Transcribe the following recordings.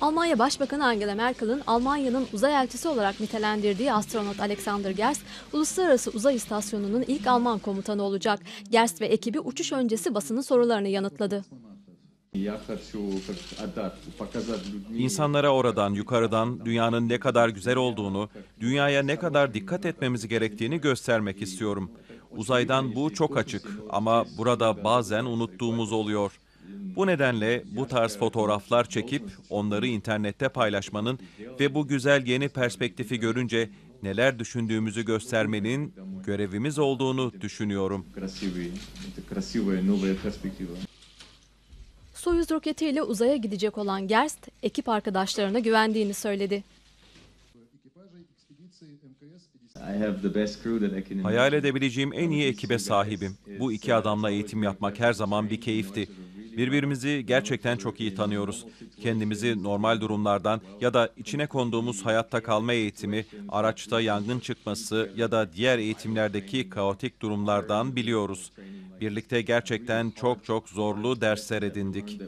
Almanya Başbakanı Angela Merkel'in Almanya'nın uzay elçisi olarak nitelendirdiği astronot Alexander Gerst, Uluslararası Uzay İstasyonu'nun ilk Alman komutanı olacak. Gerst ve ekibi uçuş öncesi basının sorularını yanıtladı. İnsanlara oradan, yukarıdan dünyanın ne kadar güzel olduğunu, dünyaya ne kadar dikkat etmemiz gerektiğini göstermek istiyorum. Uzaydan bu çok açık ama burada bazen unuttuğumuz oluyor. Bu nedenle bu tarz fotoğraflar çekip onları internette paylaşmanın ve bu güzel yeni perspektifi görünce neler düşündüğümüzü göstermenin görevimiz olduğunu düşünüyorum. Soyuz roketiyle uzaya gidecek olan Gerst, ekip arkadaşlarına güvendiğini söyledi. Hayal edebileceğim en iyi ekibe sahibim. Bu iki adamla eğitim yapmak her zaman bir keyifti. Birbirimizi gerçekten çok iyi tanıyoruz. Kendimizi normal durumlardan ya da içine konduğumuz hayatta kalma eğitimi, araçta yangın çıkması ya da diğer eğitimlerdeki kaotik durumlardan biliyoruz. Birlikte gerçekten çok çok zorlu dersler edindik.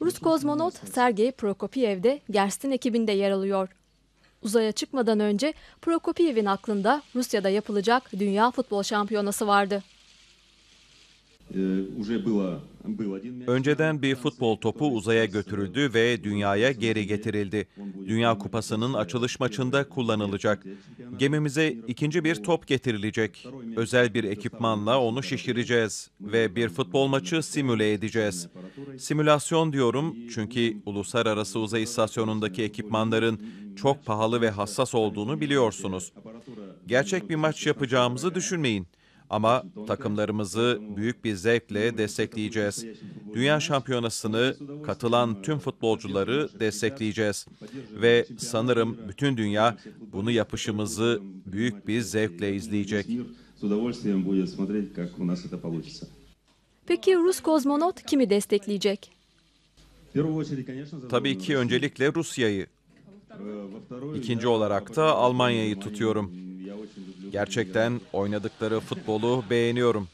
Rus kozmonot Sergey Prokopyev de Gerst'in ekibinde yer alıyor. Uzaya çıkmadan önce Prokopiev'in aklında Rusya'da yapılacak Dünya Futbol Şampiyonası vardı. Önceden bir futbol topu uzaya götürüldü ve dünyaya geri getirildi. Dünya Kupası'nın açılış maçında kullanılacak. Gemimize ikinci bir top getirilecek. Özel bir ekipmanla onu şişireceğiz ve bir futbol maçı simüle edeceğiz. Simülasyon diyorum çünkü uluslararası uzay istasyonundaki ekipmanların çok pahalı ve hassas olduğunu biliyorsunuz. Gerçek bir maç yapacağımızı düşünmeyin ama takımlarımızı büyük bir zevkle destekleyeceğiz. Dünya şampiyonasını katılan tüm futbolcuları destekleyeceğiz ve sanırım bütün dünya bunu yapışımızı büyük bir zevkle izleyecek. Peki Rus kozmonot kimi destekleyecek? Tabii ki öncelikle Rusya'yı. İkinci olarak da Almanya'yı tutuyorum. Gerçekten oynadıkları futbolu beğeniyorum.